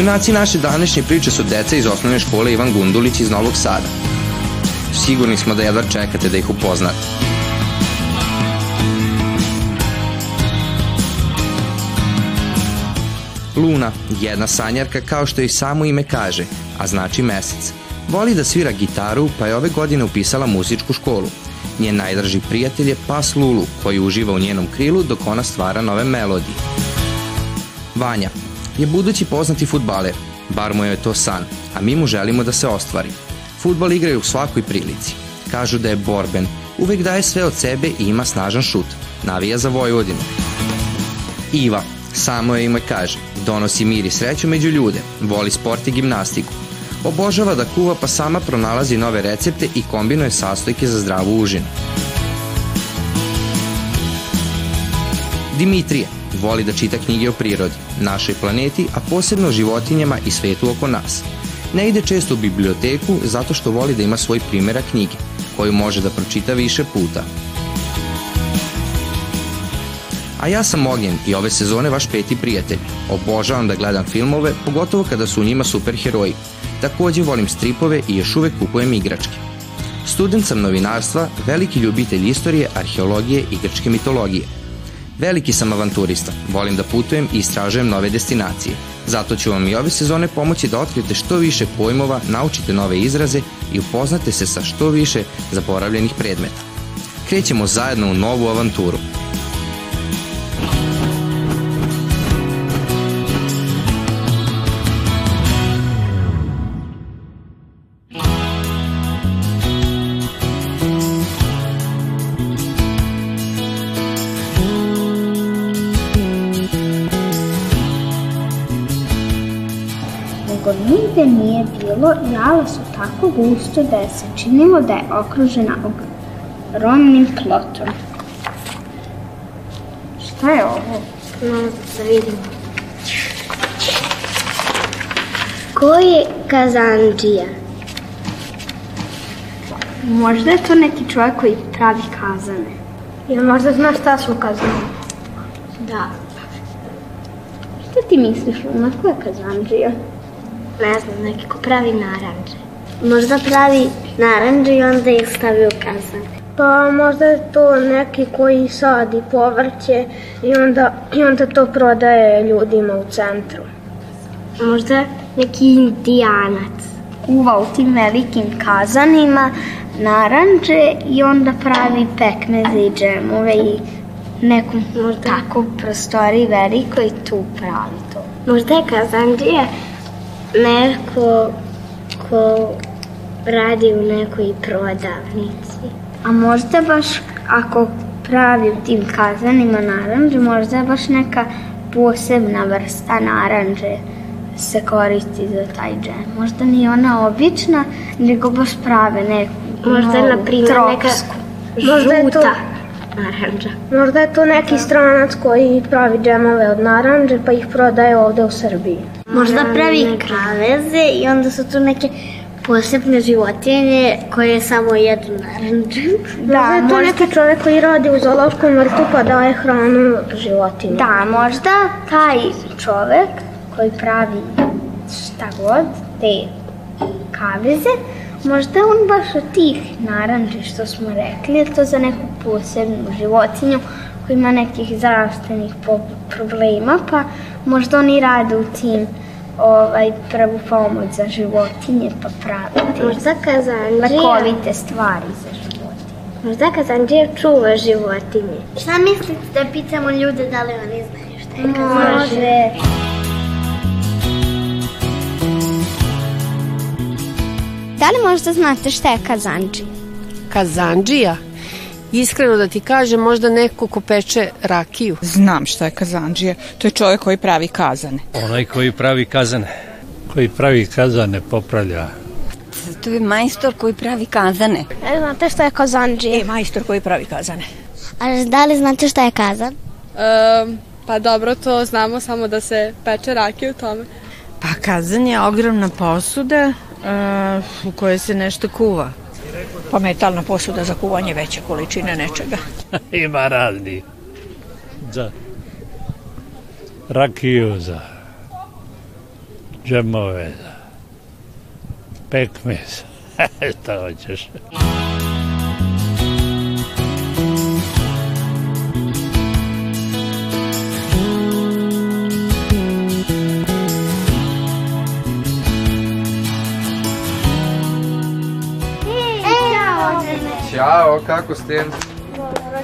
Junaci naše današnje priče su deca iz osnovne škole Ivan Gundulić iz Novog Sada. Sigurni smo da jedva čekate da ih upoznate. Luna, jedna sanjarka kao što i samo ime kaže, a znači mesec. Voli da svira gitaru, pa je ove godine upisala muzičku školu. Njen najdraži prijatelj je pas Lulu, koji uživa u njenom krilu dok ona stvara nove melodije. Vanja je budući poznati futbaler, bar mu je to san, a mi mu želimo da se ostvari. Futbal igraju u svakoj prilici. Kažu da je borben, uvek daje sve od sebe i ima snažan šut. Navija za Vojvodinu. Iva, samo je ime kaže, donosi mir i sreću među ljude, voli sport i gimnastiku. Obožava da kuva pa sama pronalazi nove recepte i kombinuje sastojke za zdravu užinu. Dimitrije voli da čita knjige o prirodi, našoj planeti, a posebno životinjama i svetu oko nas. Ne ide često u biblioteku zato što voli da ima svoj primjera knjige, koju može da pročita više puta. A ja sam Ognjen i ove sezone vaš peti prijatelj. Obožavam da gledam filmove, pogotovo kada su u njima superheroji. Takođe volim stripove i još uvek kupujem igračke. Student sam novinarstva, veliki ljubitelj istorije, arheologije i grčke mitologije. Veliki sam avanturista, volim da putujem i istražujem nove destinacije. Zato ću vam i ove sezone pomoći da otkrijete što više pojmova, naučite nove izraze i upoznate se sa što više zaboravljenih predmeta. Krećemo zajedno u novu avanturu. Nego nigde nije bilo jala su tako gusto da je se činilo da je okružena ogromnim plotom. Šta je ovo? No, da vidimo. Ko je kazanđija? Možda je to neki čovjek koji pravi kazane. Ili možda znaš šta su kazane? Da. Šta ti misliš, Luna, ko je kazanđija? Ne znam, neki ko pravi naranđe. Možda pravi naranđe i onda ih stavi u kazan. Pa možda je to neki koji sadi povrće i onda, i onda to prodaje ljudima u centru. Možda neki indijanac. Kuva u tim velikim kazanima naranđe i onda pravi pekmeze i džemove i neku možda tako prostori veliko i tu pravi to. Možda je kazanđija neko ko radi u nekoj prodavnici. A možda baš ako pravi u tim kazanima naranđe, možda je baš neka posebna vrsta naranđe se koristi za taj džem. Možda nije ona obična, nego baš prave neku Možda je, na primjer, neka. Možda je to- naranđa. Možda je to neki stranac koji pravi džemove od naranđe pa ih prodaje ovde u Srbiji. Možda pravi kaveze i onda su tu neke posebne životinje koje samo jedu naranđu. Da, je to možda- neki čovjek koji radi u zoološkom vrtu pa daje hranu životinju. Da, možda taj čovek koji pravi šta god, te kaveze, možda on baš od tih naranđe što smo rekli, je to za neku posebnu životinju koja ima nekih zdravstvenih problema, pa možda oni rade u tim ovaj, prvu pomoć za životinje, pa prave te Možda kazanđija, lekovite stvari za životinje. možda kazanđija čuva životinje. Šta mislite da pitamo ljude da li oni znaju šta je Može. Da li možda znate šta je kazanđi? Kazanđija? Iskreno da ti kažem, možda neko ko peče rakiju. Znam šta je kazanđija. To je čovjek koji pravi kazane. Onaj koji pravi kazane. Koji pravi kazane popravlja. To je majstor koji pravi kazane. E, znate šta je kazanđija? E, majstor koji pravi kazane. A da li znate šta je kazan? Um, pa dobro, to znamo samo da se peče rakija u tome. Pa kazan je ogromna posuda uh, u kojoj se nešto kuva. Pa metalna posuda za kuvanje veće količine nečega. Ima razni. Za rakiju, za džemove, pekmez, šta hoćeš. Ćao, kako ste?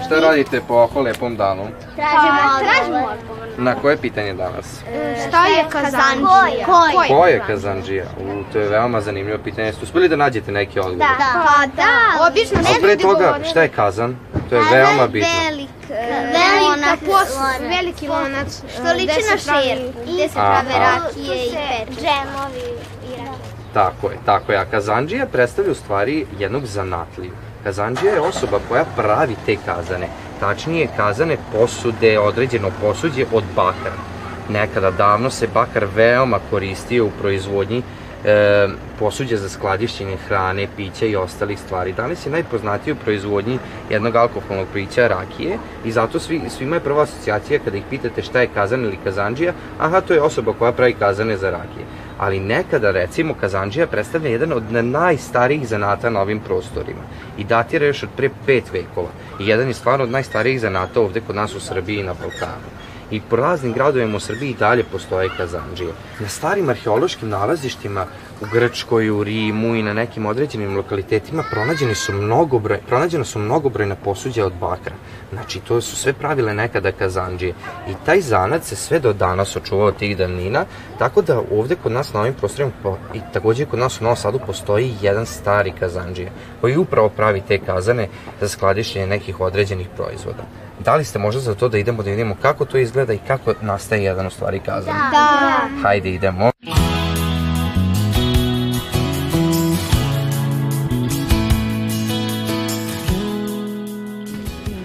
Šta radite po ovako lepom danu? Tražimo odgovor. Na koje pitanje danas? Šta je kazanđija? Ko je kazanđija? U, to je veoma zanimljivo pitanje. Ste uspeli da nađete neki odgovor? Da. Pa da, obično A pre toga, šta je kazan? To je veoma bitno. Velik, Velika post, lonac. veliki lonac. Što liči na šerpu. Gde se prave rakije i peče. Džemovi i rakije. Tako je, tako je. A kazanđija predstavlja u stvari jednog zanatliju. Kazanđija je osoba koja pravi te kazane. Tačnije, kazane posude, određeno posuđe od bakara. Nekada davno se bakar veoma koristio u proizvodnji e, posuđa za skladišćenje hrane, pića i ostalih stvari. Danas je najpoznatiji u proizvodnji jednog alkoholnog pića rakije i zato svi, svima je prva asocijacija kada ih pitate šta je kazan ili kazanđija, aha, to je osoba koja pravi kazane za rakije. Ali nekada, recimo, kazanđija predstavlja jedan od najstarijih zanata na ovim prostorima i datira još od pre pet vekova. I jedan je stvarno od najstarijih zanata ovde kod nas u Srbiji i na Balkanu i po raznim gradovima u Srbiji i dalje postoje kazanđije. Na starim arheološkim nalazištima u Grčkoj, u Rimu i na nekim određenim lokalitetima pronađeni su mnogobroj, pronađena su mnogobrojna posuđa od bakra. Znači, to su sve pravile nekada kazanđije. I taj zanat se sve do danas očuvao tih davnina, tako da ovde kod nas na ovim prostorima i takođe kod nas u Novom Sadu postoji jedan stari kazanđije, koji upravo pravi te kazane za skladištenje nekih određenih proizvoda. Da li ste možda za to da idemo da vidimo kako to izgleda i kako nastaje jedan u stvari kazan? Da. Hajde idemo.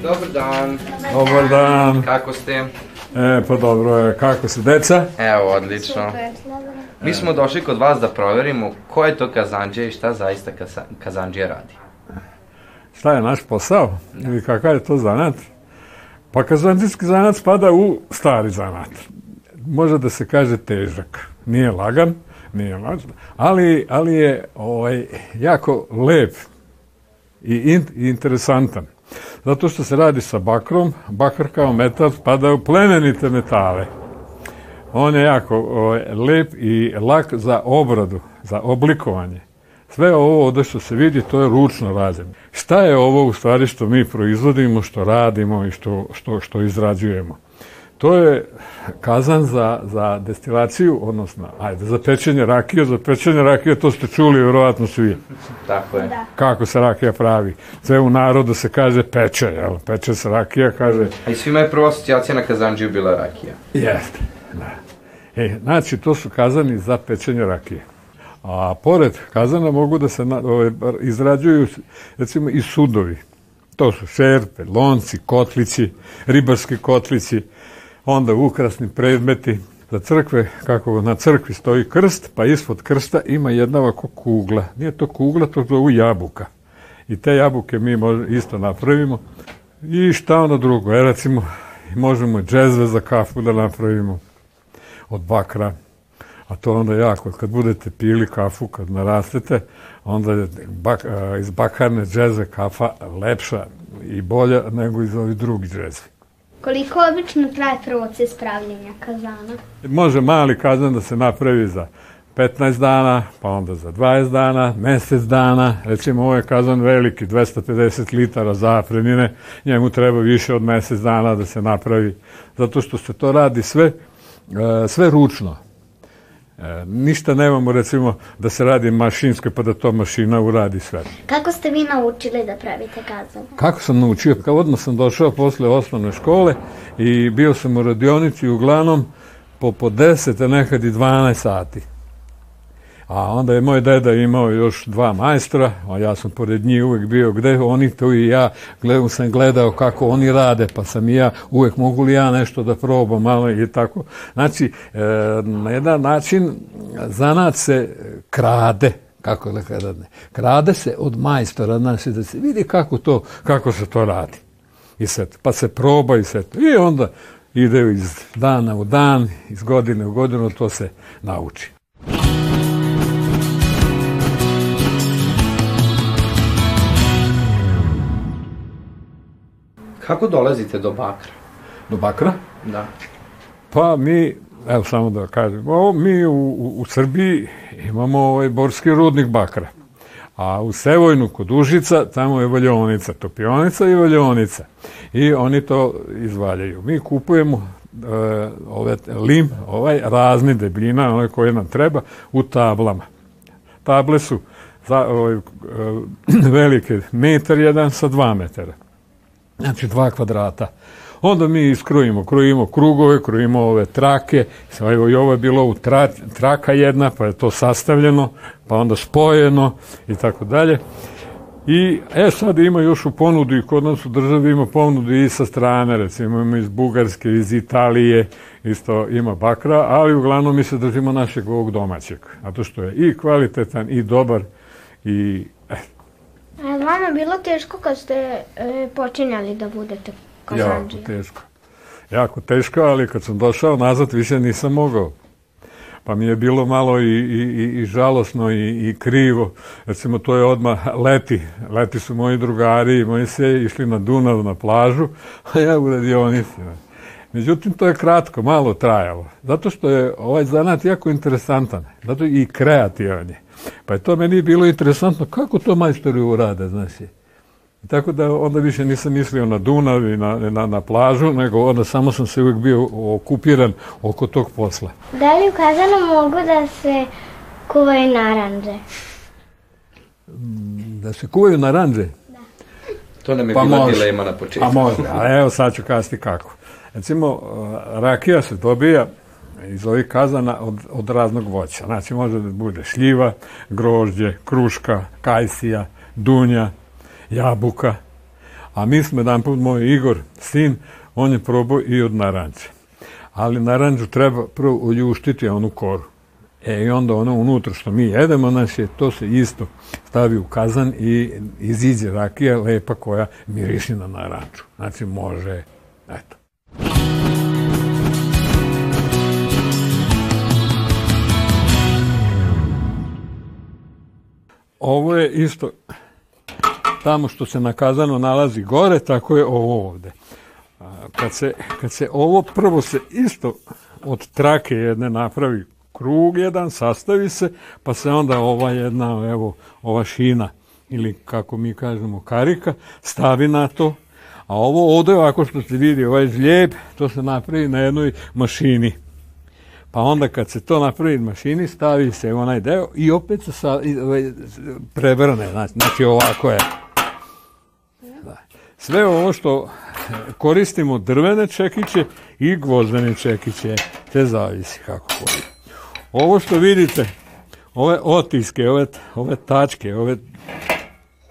Dobar dan. Dobar dan. Kako ste? E, pa dobro je. Kako se, deca? Evo, odlično. Mi smo došli kod vas da proverimo ko je to kazanđija i šta zaista kaza- kazanđija radi. Šta je naš posao? Ili kakav je to zanat? Pa kazanđijski zanat spada u stari zanat. Može da se kaže težak. Nije lagan, nije lagan, ali, ali je ovaj, jako lep i, in, i interesantan. Zato što se radi sa bakrom, bakar kao metal spada u plemenite metale. On je jako ovaj, lep i lak za obradu, za oblikovanje. Sve ovo ovde što se vidi, to je ručno rađeno. Šta je ovo u stvari što mi proizvodimo, što radimo i što, što, što izrađujemo? To je kazan za, za destilaciju, odnosno, ajde, za pečenje rakije, za pečenje rakije, to ste čuli vjerovatno svi. Tako je. Kako se rakija pravi. Sve u narodu se kaže peče, jel? Peče se rakija, kaže... A i svima je prva asocijacija na kazanđiju bila rakija. Jeste, da. E, znači, to su kazani za pečenje rakije. A pored kazana mogu da se ove, izrađuju, recimo, i sudovi. To su šerpe, lonci, kotlici, ribarski kotlici, onda ukrasni predmeti. Za crkve, kako na crkvi stoji krst, pa ispod krsta ima jedna ovako kugla. Nije to kugla, to zovu jabuka. I te jabuke mi isto napravimo. I šta ono drugo? E, recimo, možemo džezve za kafu da napravimo od bakra. A to onda jako, kad budete pili kafu, kad narastete, onda je bak, iz bakarne džeze kafa lepša i bolja nego iz ovih drugih džeze. Koliko obično traje proces pravljenja kazana? Može mali kazan da se napravi za 15 dana, pa onda za 20 dana, mesec dana. Recimo, ovo je kazan veliki, 250 litara zaprenine, njemu treba više od mesec dana da se napravi, zato što se to radi sve, sve ručno. E, ništa nemamo, recimo, da se radi mašinsko, pa da to mašina uradi sve. Kako ste vi naučili da pravite kazan? Kako sam naučio? Kao odmah sam došao posle osnovne škole i bio sam u radionici uglavnom po, po 10, a nekad i 12 sati. A onda je moj deda imao još dva majstora, a ja sam pored njih uvek bio gde oni to i ja gledao, sam gledao kako oni rade, pa sam i ja uvek mogu li ja nešto da probam malo i tako. Znači, e, na jedan način zanat se krade, kako kada ne, krade se od majstora, znači da se vidi kako to, kako se to radi. I sad, pa se proba i sve to. I onda ide iz dana u dan, iz godine u godinu, to se nauči. Kako dolazite do bakra? Do bakra? Da. Pa mi, evo samo da kažem, ovo, mi u, u, u Srbiji imamo ovaj borski rudnik bakra. A u Sevojnu kod Užica, tamo je valjonica, topionica i valjonica. I oni to izvaljaju. Mi kupujemo e, ove lim, ovaj razni debljina, onaj koje nam treba, u tablama. Table su za, ovaj, e, velike, metar jedan sa dva metara. Znači dva kvadrata. Onda mi iskrojimo, krojimo krugove, krojimo ove trake, evo i ovo je bilo u tra, traka jedna, pa je to sastavljeno, pa onda spojeno i tako dalje. I, e, sad ima još u ponudi, i kod nas u državi ima ponudu i sa strane, recimo ima iz Bugarske, iz Italije, isto ima bakra, ali uglavnom mi se držimo našeg ovog domaćeg, zato što je i kvalitetan i dobar i e, je vama bilo teško kad ste e, počinjali da budete kazanđija? Jako teško. Jako teško, ali kad sam došao nazad više nisam mogao. Pa mi je bilo malo i, i, i, i žalosno i, i krivo. Recimo, to je odmah leti. Leti su moji drugari i moji se išli na Dunav, na plažu, a ja u radionici. Međutim, to je kratko, malo trajalo. Zato što je ovaj zanat jako interesantan. Zato i kreativan je. Pa je to meni bilo interesantno kako to majstori urade, znaš je. I tako da onda više nisam mislio na Dunav i na, na, na plažu, nego onda samo sam se uvijek bio okupiran oko tog posla. Da li u kazanu mogu da se kuvaju naranđe? Da se kuvaju naranđe? To nam je Pa bila dilema na početku. A može, a evo sad ću kazati kako. Recimo, uh, rakija se dobija iz ovih kazana od, od raznog voća. Znači, može da bude šljiva, grožđe, kruška, kajsija, dunja, jabuka. A mi smo jedan put, moj Igor, sin, on je probao i od naranđe. Ali naranđu treba prvo uljuštiti onu koru. E, i onda ono unutra što mi jedemo, znači, to se isto stavi u kazan i iziđe rakija lepa koja miriši na naranču. Znači, može, eto. Ovo je isto tamo što se na kazanu nalazi gore, tako je ovo ovde. Kad se, kad se ovo prvo se isto od trake jedne napravi krug jedan, sastavi se, pa se onda ova jedna, evo, ova šina, ili kako mi kažemo karika, stavi na to, a ovo ovde ovako što se vidi, ovaj žlijeb, to se napravi na jednoj mašini. Pa onda kad se to napravi na mašini, stavi se onaj deo i opet se sa, ovaj, prevrne, znači, znači ovako je. Da. Sve ovo što koristimo drvene čekiće i gvozdene čekiće, te zavisi kako koji. Ovo što vidite, ove otiske, ove, ove tačke, ove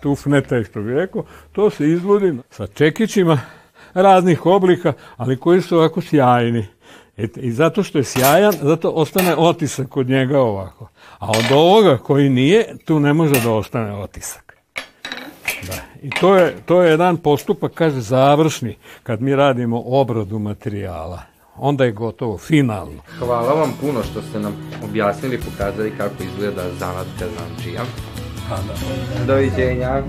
tufnete, što bi rekao, to se izvodi sa čekićima raznih oblika, ali koji su ovako sjajni. E, I zato što je sjajan, zato ostane otisak kod njega ovako. A od ovoga koji nije, tu ne može da ostane otisak. Da. I to je, to je jedan postupak, kaže, završni, kad mi radimo obradu materijala. Onda je gotovo, finalno. Hvala vam puno što ste nam objasnili pokazali kako izgleda zanat kazančija. Pa da. Doviđenja.